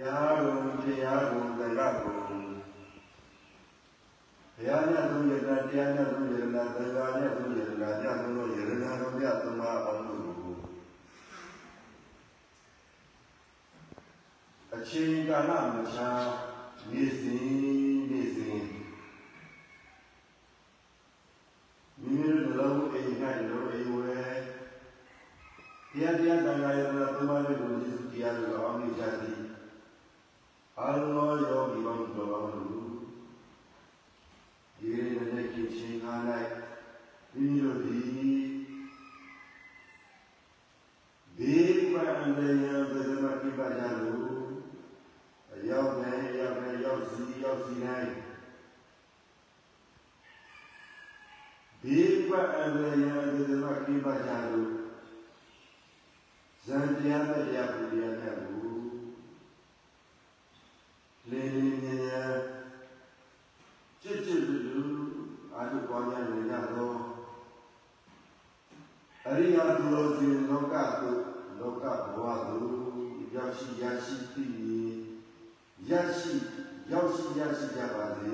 တရားတော်တရားကိုတရကုန်ဘုရားမြတ်ဆုံးယတတရားမြတ်ဆုံးယတနာတရားမြတ်ဆုံးယတနာမြတ်ဆုံးသောယတနာတော်မြတ်သမာအောင်တို့ကိုအချိန်ကာလမချာနေစဉ်နေစဉ်မိမိတို့လုံးအိမ်၌လုံးအိမ်ဝဲတရားတရားတန်ခါယတနာသမားတို့ကိုယေရှုတရားတော်အောင်မြင်ကြသည် အာလောယောဂီပေါင်းတော်တို့ဒီနေ့နဲ့ကိချင်းကား၌မိမိတို့ဒီဒီပန်လေယံသေမကိပါကြလို့အရောက်နဲ့ရောက်နဲ့ရောက်စီရောက်စီတိုင်းဒီပန်လေယံသေမကိပါကြလို့ဇန်တရားတရားပူရမြတ် ဘူးလေလေမြဲမြဲကြစ်ကြစ်လူလူအာထုပွားများနေကြတော့အရိယာသူတော်စင်လောကသို့လောကဘဝသို့ရောက်ရှိရရှိပြီးရရှိရောက်ရှိရရှိကြပါစေ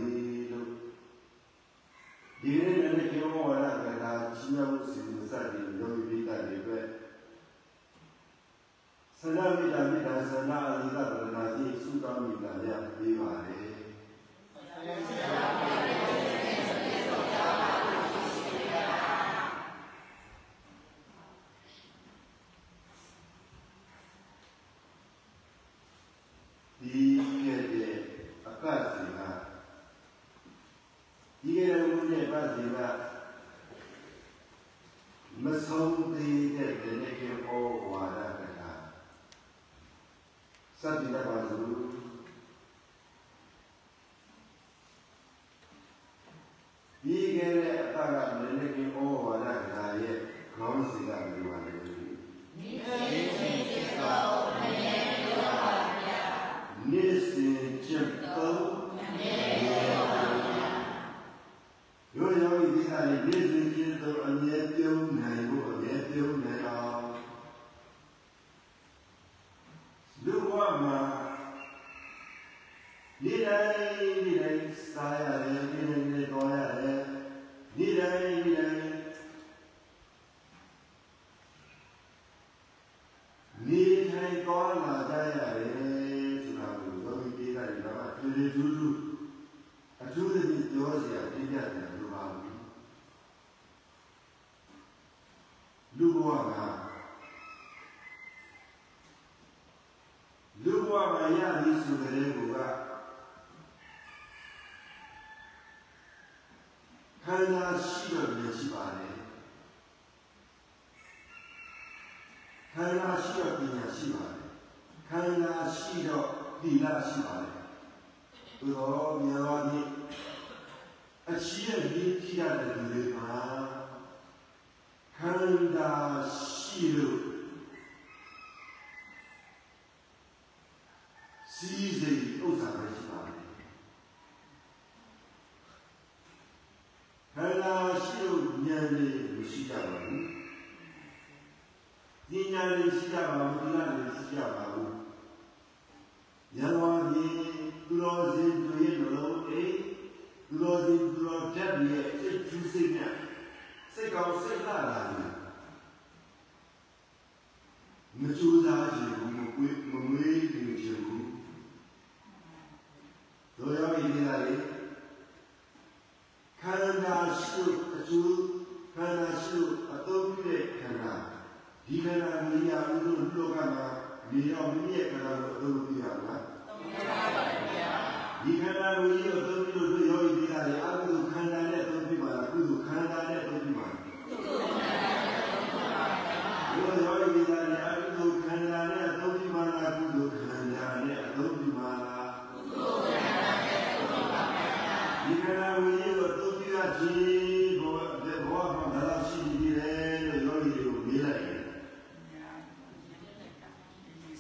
လို့ဒီနေ့နဲ့ကေမောဝရကတာချင်းရောက်စီမစတဲ့ယောဂီပိတ္တတွေပဲ ဆန္ဒမိတာမိတာဆန္ဒအရိကဗရဏာတိသုတမိတာရပြီးပါလေဒီခဲ့တဲ့အပတ်စီကဒီခဲ့တဲ့ဘုရားပတ်စီကမဆုံးသေးတဲ့ဒီနေ့ကေဩဝါဒကတာ စัจจิတပါစုဒီခဲ့တဲ့အပတ်ကဒီနေ့ကေဩဝါဒကတာရဲ့ခေါင်းစီကဒီပါလေနေ့စဉ်ကျင့်သုံးရိုးရိုးဒီဟာလေးနေ့စဉ်ကျင့်သုံးအမြဲပြုံးနိုင်ဖို့အမြဲပြုံးနိုင်အောင်လူဘဝမှာနေ့တိုင်းနေ့တိုင်းစားရတယ်နေ့တိုင်းနေ့တော်ရတယ်နေ့တိုင်းနေ့တိုင်းနေထိုင်သွားလာကြရတယ်ဆိုတာကိုဘုရားပြေးတာတော့အထူးထူးထူးအထူးသဖြင့်ပြောစရာပြပြတယ်လို့ပါဘူးလူဘဝမှာလူဘဝမှာရသည်ဆိုတဲ့ကိုကခန္ဓာရှိတော့မြင်ရှိပါတယ်ခန္ဓာရှိတော့ပညာရှိပါတယ်ခန္ဓာရှိတော့သီလရှိပါတယ်သူတော်မြတ်တော်ကြီးအချီးရဲ့ရင်းကြည့်ရတဲ့လူတွေမှာခန္ဓာရှိလို့စီးစိမ်ဥစ္စာပဲရှိပါတယ်ခန္ဓာရှိလို့ဉာဏ်လေး မရှိကြပါဘူးဉာဏ်လေးရှိကြပါဘူးဉာဏ်လေးရှိကြပါဘူးရတော်ကြီးသူတော်စင်သူရဲ့နှလုံးအိသူတော်စင်သူတော်ဓာတ်ရဲ့စိတ်ကျူးစိတ်နဲ့စိတ်ကောင်းစိတ်လာလာတယ်မကြိုးစားကြဘူးမကွေးမမွေးကြဘူးတို့ရောဒီနေ့လေခန္ဓာရှိအကျိုး ခန္ဓာရှိအသုံးပြုတဲ့ခန္ဓာဒီခန္ဓာမြင်ရမှုလို့လောကမှာမြင်အောင်မြင်ရဲ့ခန္ဓာကိုအသုံးပြုရမှာဒီခန္ဓာကိုကြီးအသုံးပြုလို့ယောဂီဒီလာလေအကုသိုလ်ခန္ဓာနဲ့အသုံးပြုပါလားကုသိုလ်ခန္ဓာနဲ့အသုံးပြုပါလားဘုရားယောဂီဒီလာလေအကုသိုလ်ခန္ဓာနဲ့အသုံးပြုပါလားကုသိုလ်ခန္ဓာနဲ့အသုံးပြုပါလားဒီခန္ဓာကိုကြီးကိုအသုံးပြုရခြင်းဘောဘောမှာဒါလာရှိနေတယ်လို့ယောဂီတွေကိုမေးလိုက်တယ်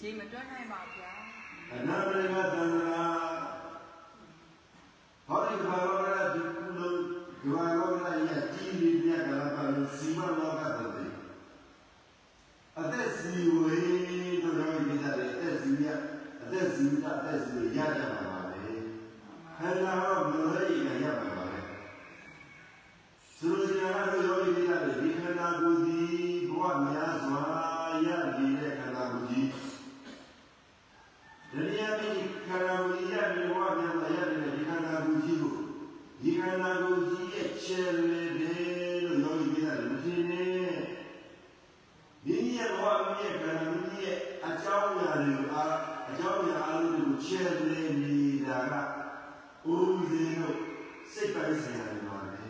ရေမတွက်နိုင်ပါဗျာ အ ကြောင်းညာတွေကိုအားအကြောင်းညာအားလုံးကိုချဲ့လဲနေတာကဦးဇင်းတို့စိတ်ပိုင်းဆိုင်ရာတွေပါလေ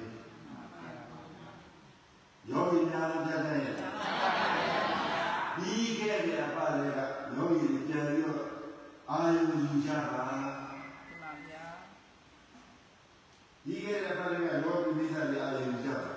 ယောဂီများလည်းပြတ်တဲ့ရဲ့ဒီကဲ့တဲ့အပလည်းကယောဂီတွေပြန်ပြီးတော့အာယုံယူကြပါဒီကဲတဲ့ပါလေကလောကီမိသားစုအာယုံယူကြပါ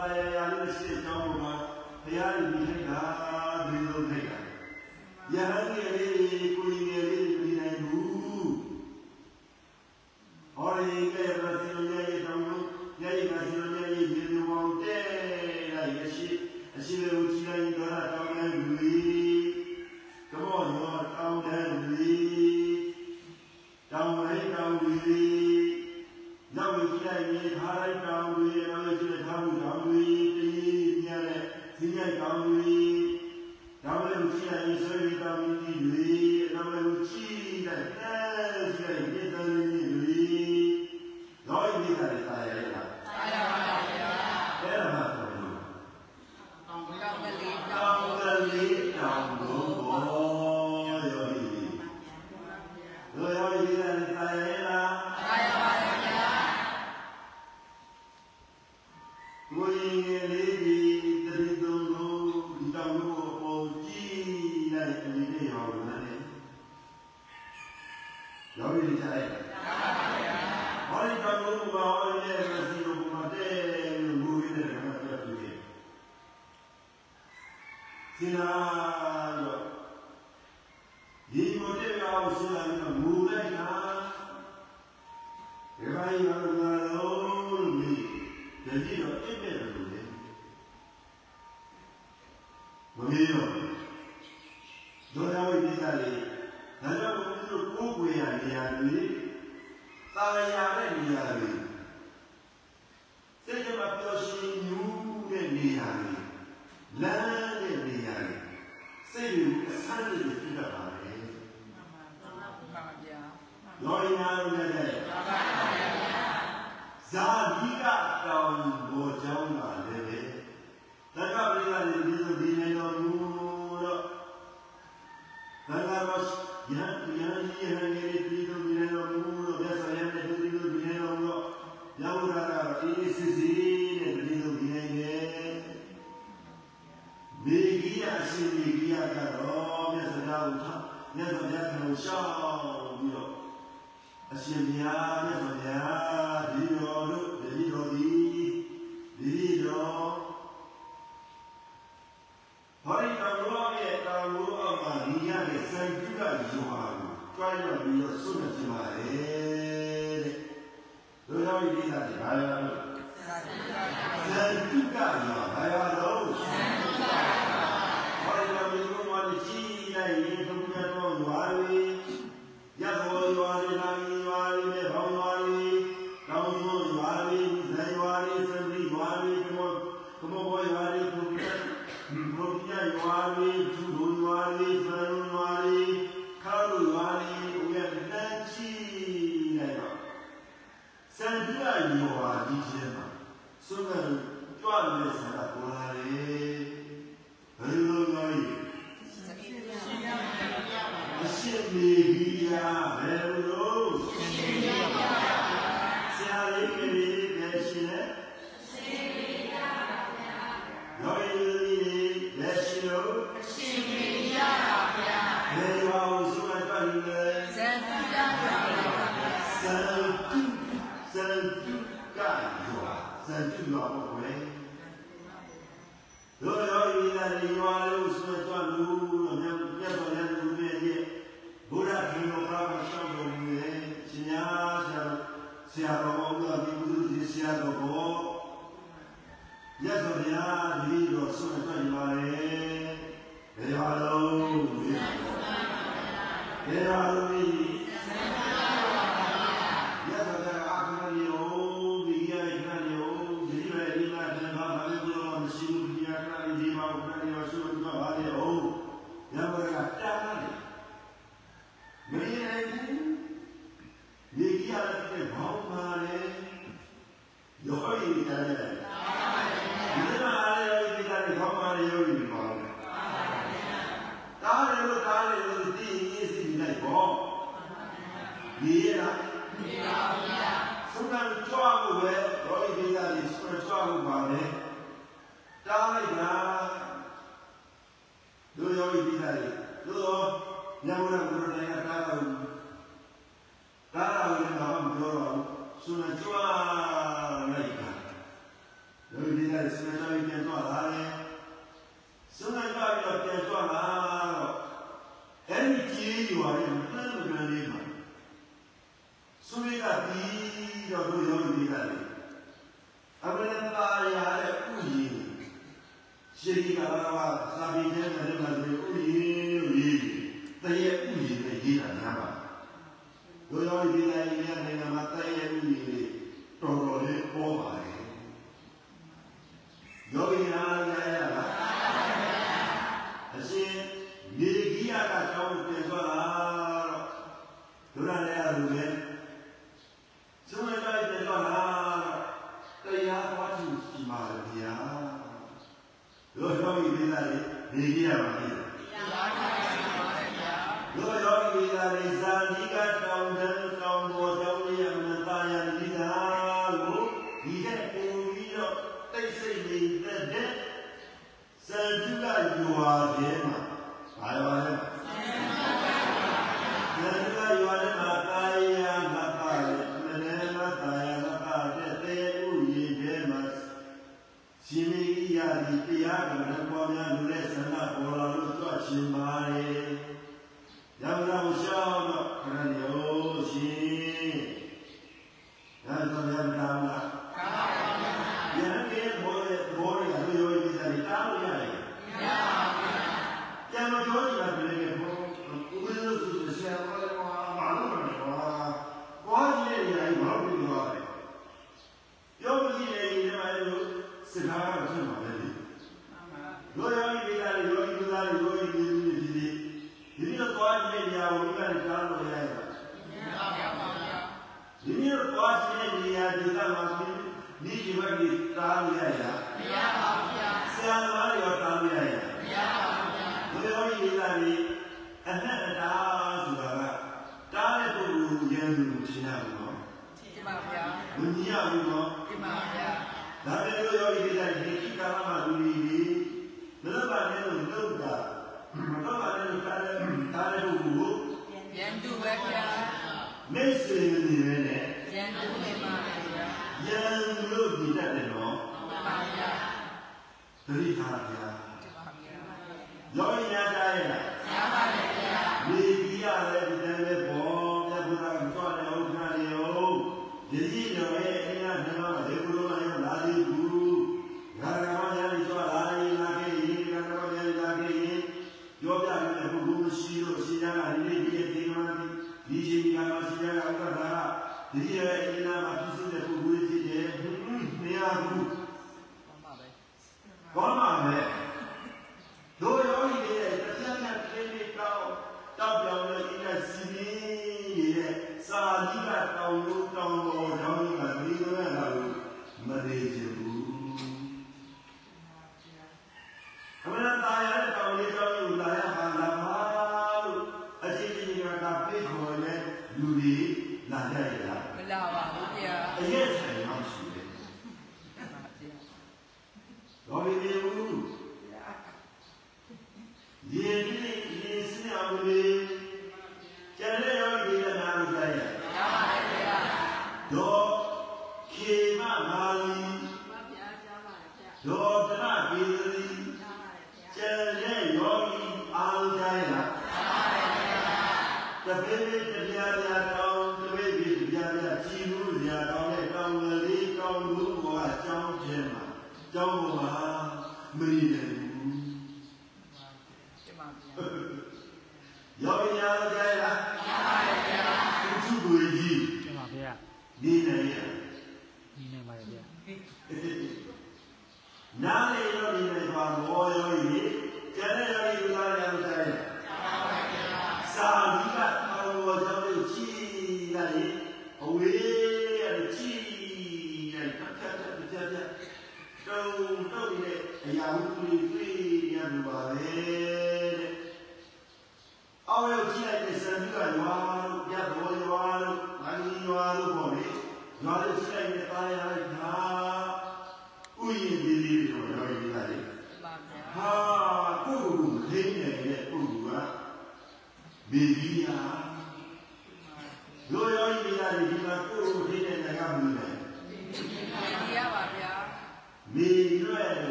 သာယာယာနဲ့ရှေ့ကျောင်းပေါ်မှာဘုရားရှင်မိထိုက်တာဒီလိုထိုက်တာယဟန်ရဲ့ Hallelujah. 三句干说，三句老不回。罗罗伊那里娃路说转路，人家别说人路面的，不然平常他们上不了的，今年像下个王哥，你不是下个王？ရသော်ဗျာဒီလိုဆွတ်တွေ့ပါလေဘယ်ဟာလုံးဘယ်ဟာလုံး Dona Oliveira aí. သူပဲဗျာမိတ်ဆွေမနေပဲနဲ့ရန်သူပဲပါဗျာရန်လို့ဒီတတ်တယ်နော်မှန်ပါဗျာတတိထားဗျာရောညာတာရဲ့လား Come on, man.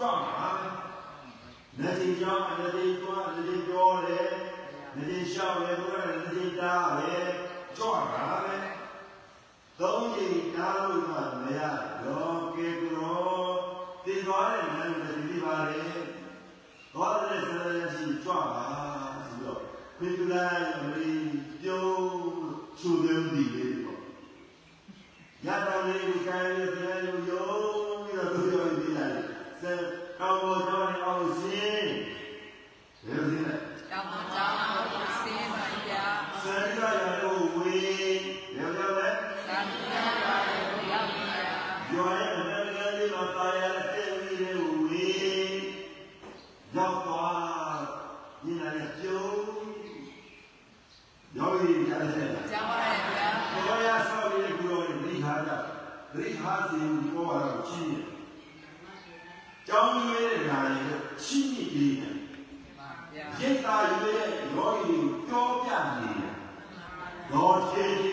ကြောက်တာလက်တင်ကြောင်းလက်တင်ကျွမ်းလက်တင်ပြောတယ်လက်တင်ရှောက်တယ်ဘုရားလက်တင်တားတယ်ကြောက်တာပဲသုံးချိန်တားလို့မှမရတော့ကေကရောတည်သွားတဲ့ဉာဏ်ကိုတည်ပါလေသွားတဲ့ဆရာရှိကြွပါဆိုတော့ခေတ္တလာမီပြုံးချူသွင်းပြီလေပေါ့ရတော်လေးကိုကိုင်းလေး Hallelujah.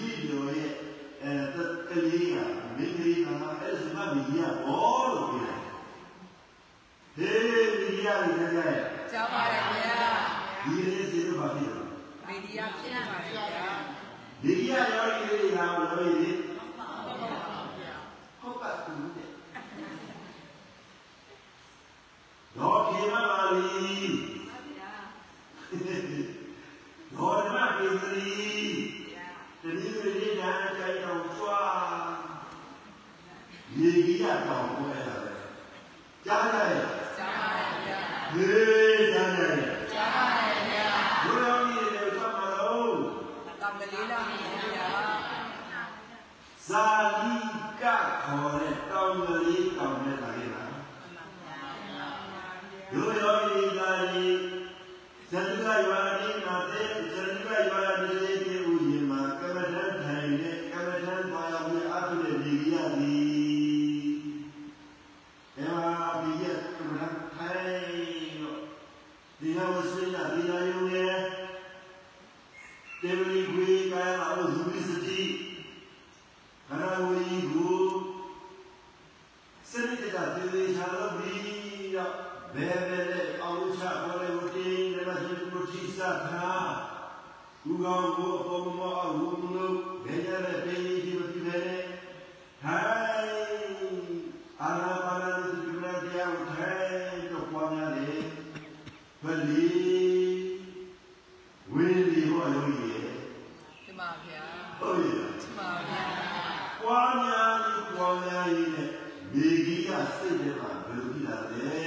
ကြီးတော်ရဲ့အဲတလေးကမင်းကလေးကအဲ့ဒီမှာမိကြီးကဘောလို့ပြောတယ်ဟေးမိကြီးကလည်းကြားရဲ့ကြားပါတယ်ခင်ဗျာဒီလေးစေတော့ပါပြီမိကြီးကဖြစ်ပါတယ်ခင်ဗျာမိကြီးကရောဒီလေးဟာဘယ်လိုလဲ နေကြီးရတောင်းပွဲလာတယ်ကြားရတယ်ကြားရတယ်ဟေးကြားရတယ်ကြားရတယ်ဘုရားမြင်တယ်ဆက်မလို့ကမ္မလေးလာမြင်ရဇာတိကခေါ်တဲ့တောင်းကလေးတောင်းနဲ့လာခဲ့တာဘုရားမြင်တယ်ဇာတိကရွာ ဒီကြီးကစိတ်ထဲမှာဘယ်လိုဖြစ်လာလဲ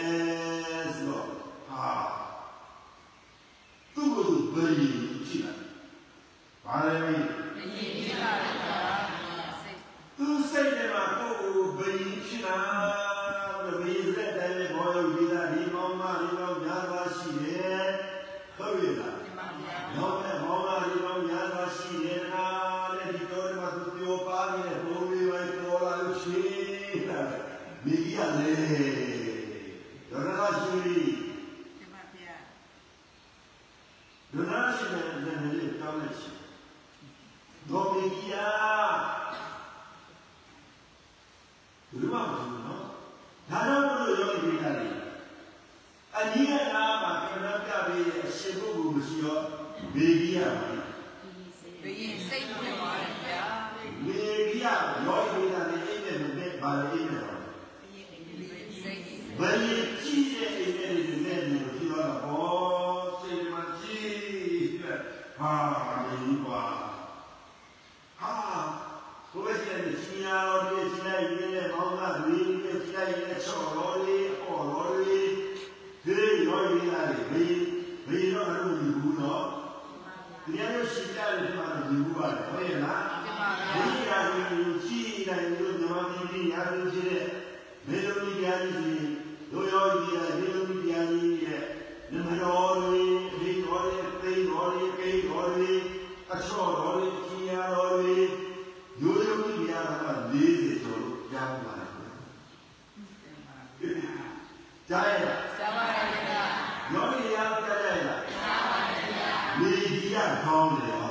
ကောင်းတယ်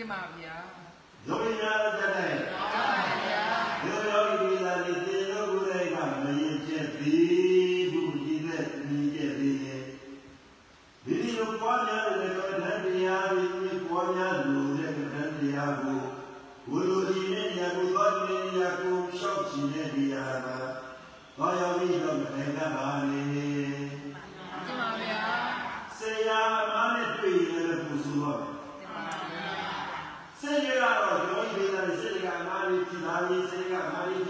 တင်ပါဗျာ။ဒုညာတဲ့ အမလေး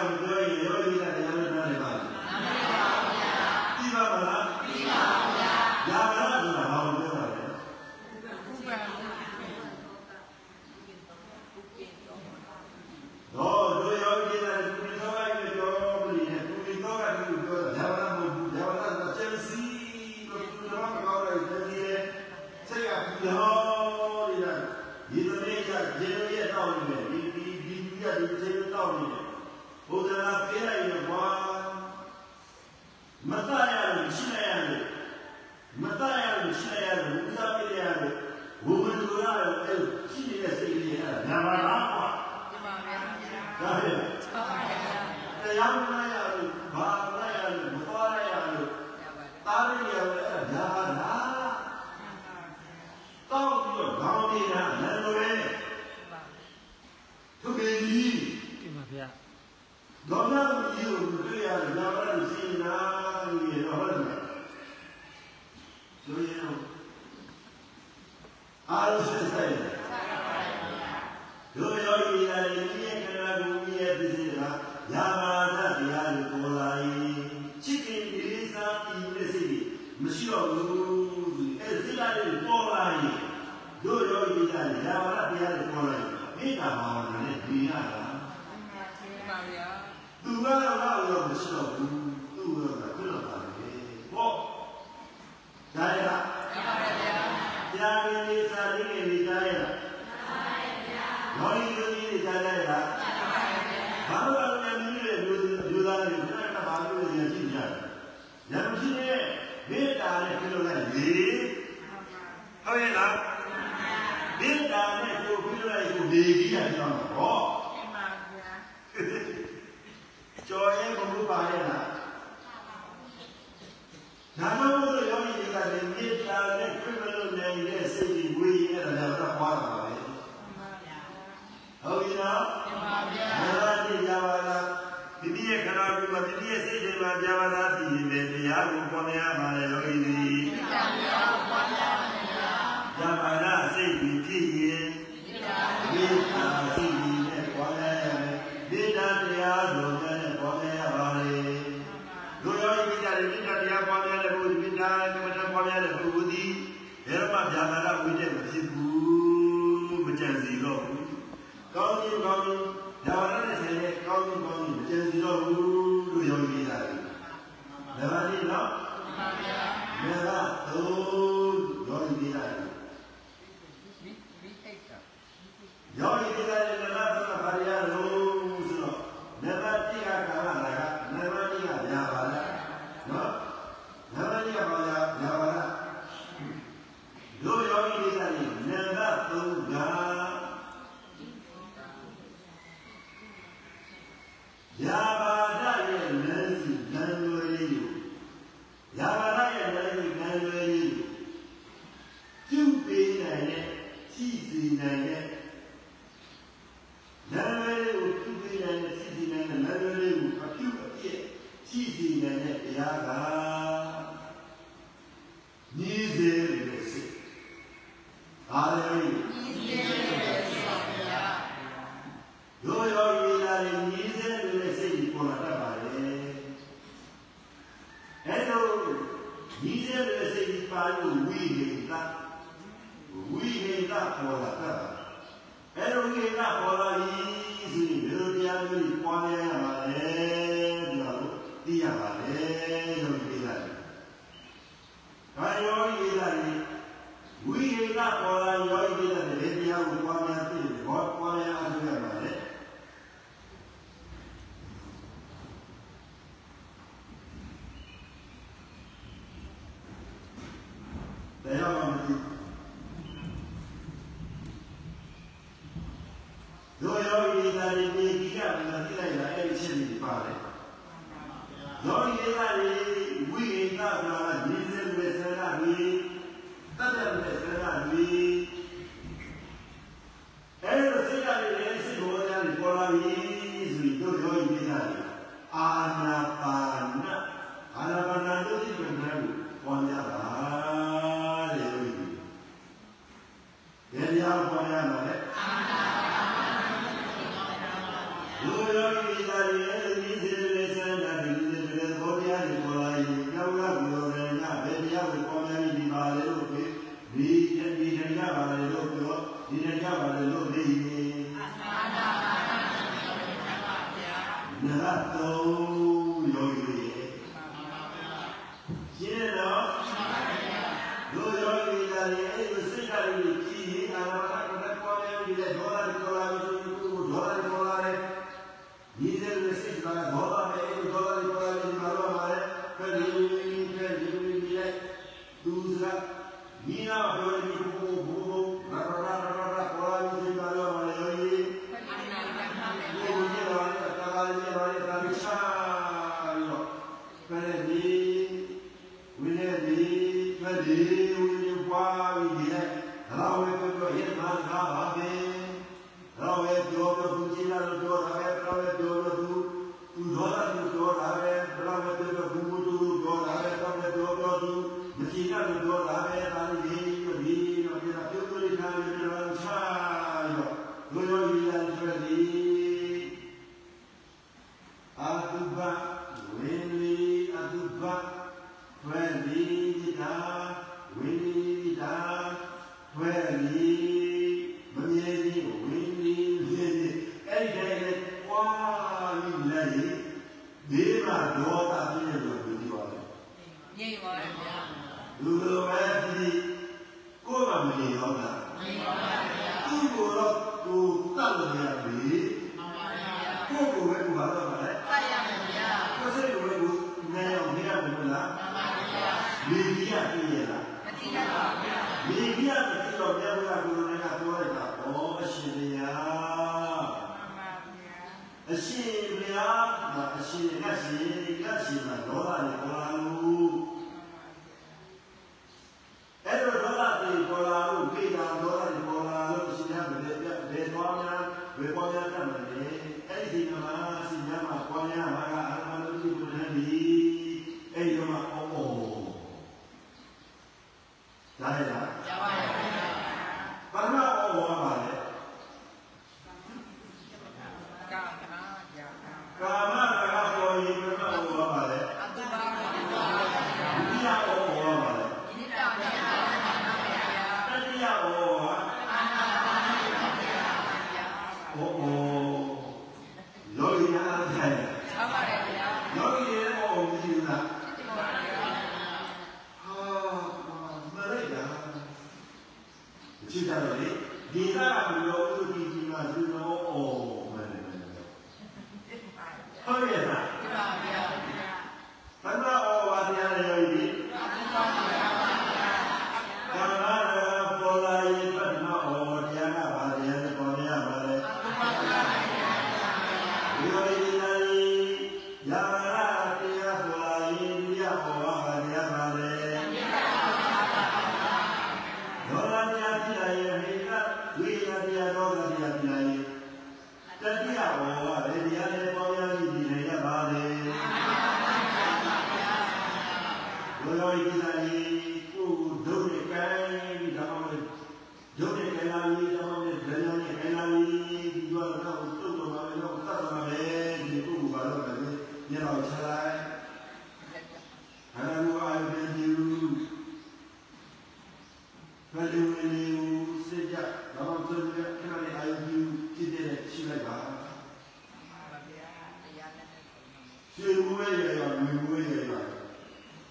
我要一个我要一个 ဒီဟုတ်ရဲ့လားမေတ္တာနဲ့ကိုယ်ပြည့်လိုက်ကိုနေကြီးရအောင်ဟော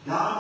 God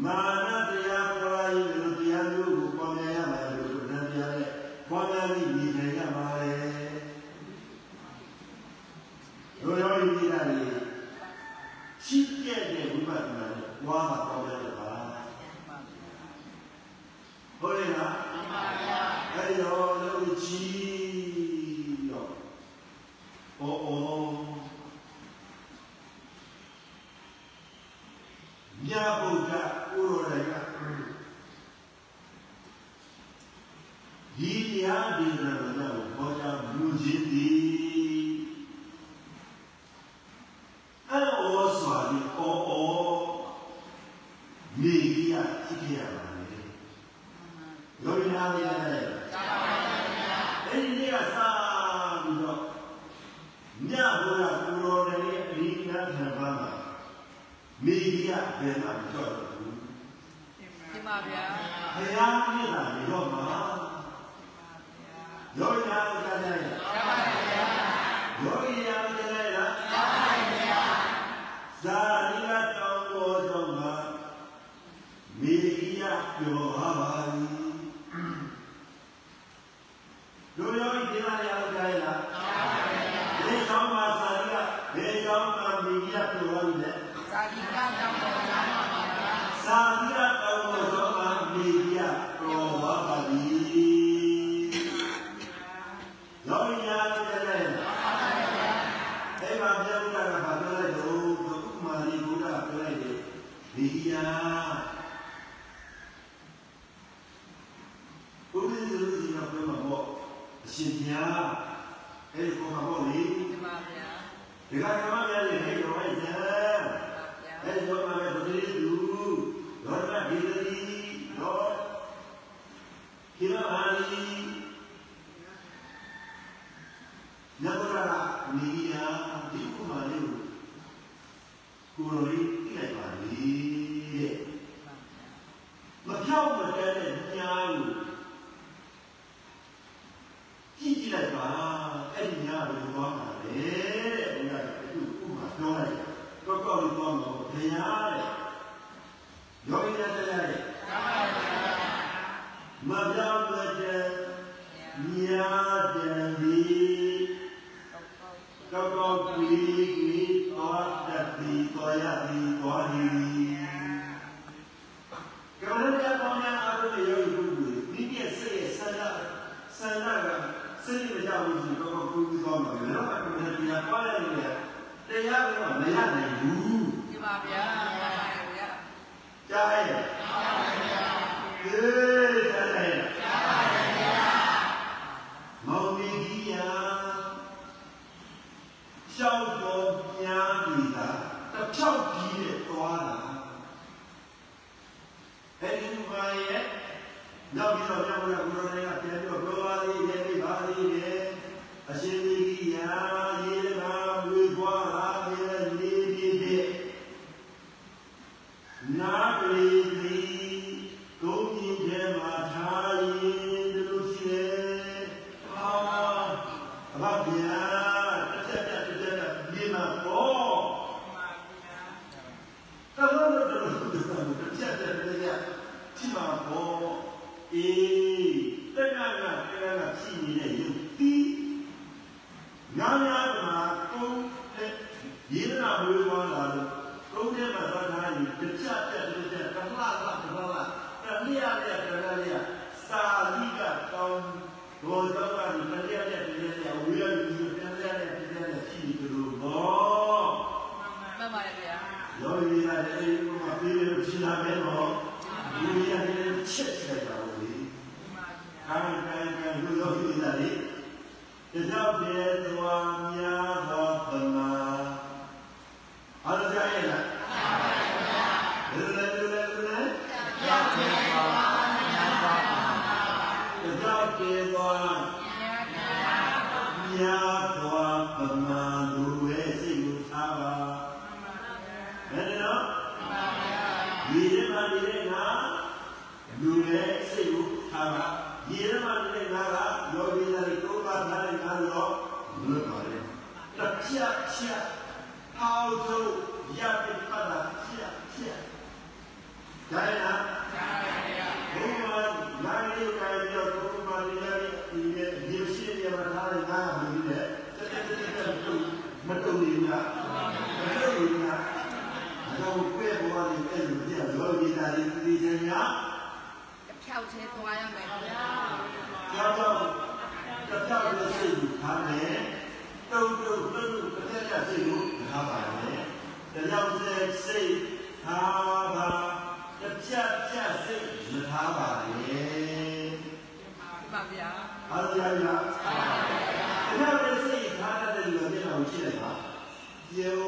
Man ရှင်ပြားအဲ့ဒီခေါ်မှာပေါ့လေမှန်ပါဗျာဒီကဓမ္မများလေဟဲ့တော်ရဲ့ဇာအဲ့ဒီတော့မှာပဲဘုရားလူလောကဒီတိလောကိရဟာလီနဂရရာနီယာတိကုမာလေးကိုရိုလီ Rabia ပြောက်တဲ့စိတ်ထားပါတပြတ်ပြတ်စိတ်မထားပါနဲ့ပါဗျာအားရရပါဗျာတပြတ်စိတ်ထားတဲ့လူမျက်နှာကိုကြည့်လိုက်ပါပြော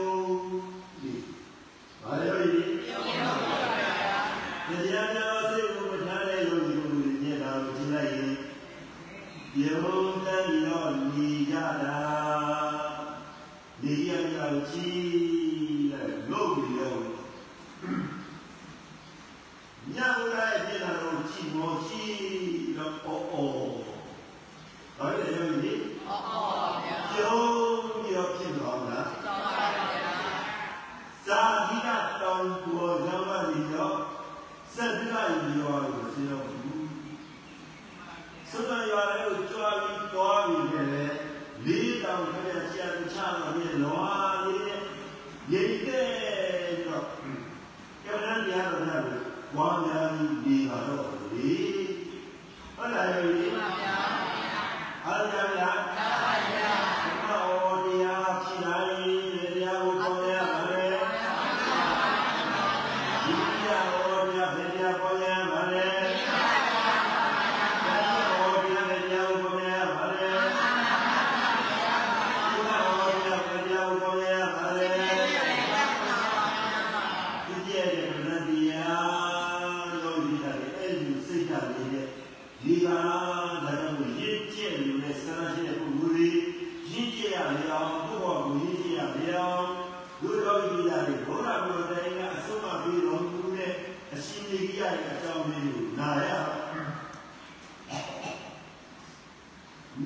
ရဲ့အကြောင်းလေးကိုနားရ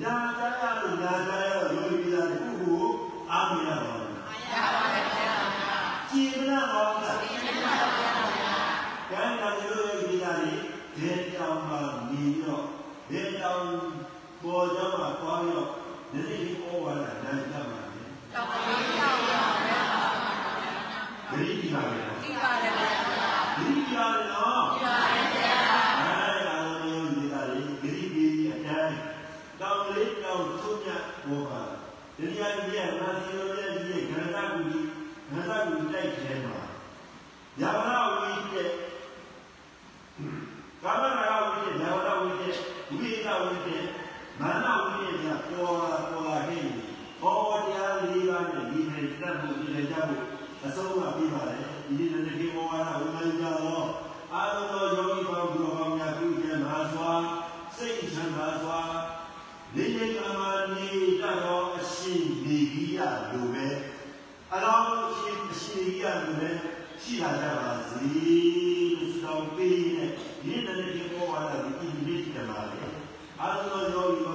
ညာကြားရလို့ညာကြားရတော့ယောဂီများတခုကိုအားမရပါဘူးအားရပါဘူးခင်ဗျာကြည်မလားပါဗျာကြည်မလားပါဗျာကဲဒါမျိုးယောဂီများတွေဒေတောင်မှာနေတော့ဒေတောင်ပေါ်ကြမှာသွားရောဒီနေ့ဩဝါဒနာကြမှာလေတောင်ပါ ငါတို့တိုက်ထဲမှာညာနာဝိတ္တကာမနာဝိတ္တညာနာဝိတ္တဝိညာဝိတ္တမာနဝိတ္တကပေါ်လာပေါ်လာဟင်းဘောတရားလေးပါးနဲ့ဒီနေ့တတ်ဖို့ဒီနေ့ကြဖို့အဆုံးမပြီးပါလေဒီနေ့တစ်ခေဘောဝါဒဝိမယကြောအာလုံးသောယောဂီပေါင်းသူတော်ကောင်းများပြုကျမ်းပါစွာစိတ်ချမ်းသာစွာနေနေအမှန်နေတတ်သောအရှင်ဒီကြီးရ အလောင်းအရှင်အရှင်ကြီးရလိုပဲရှိလာကြပါစေလို့ဆုတောင်းပေးနေဒီနေ့လည်းဒီဘောဝါဒဒီနေ့တည်းမှာလေအာလုံးသောယောဂီပေါင်းသူတော်ကောင်းများ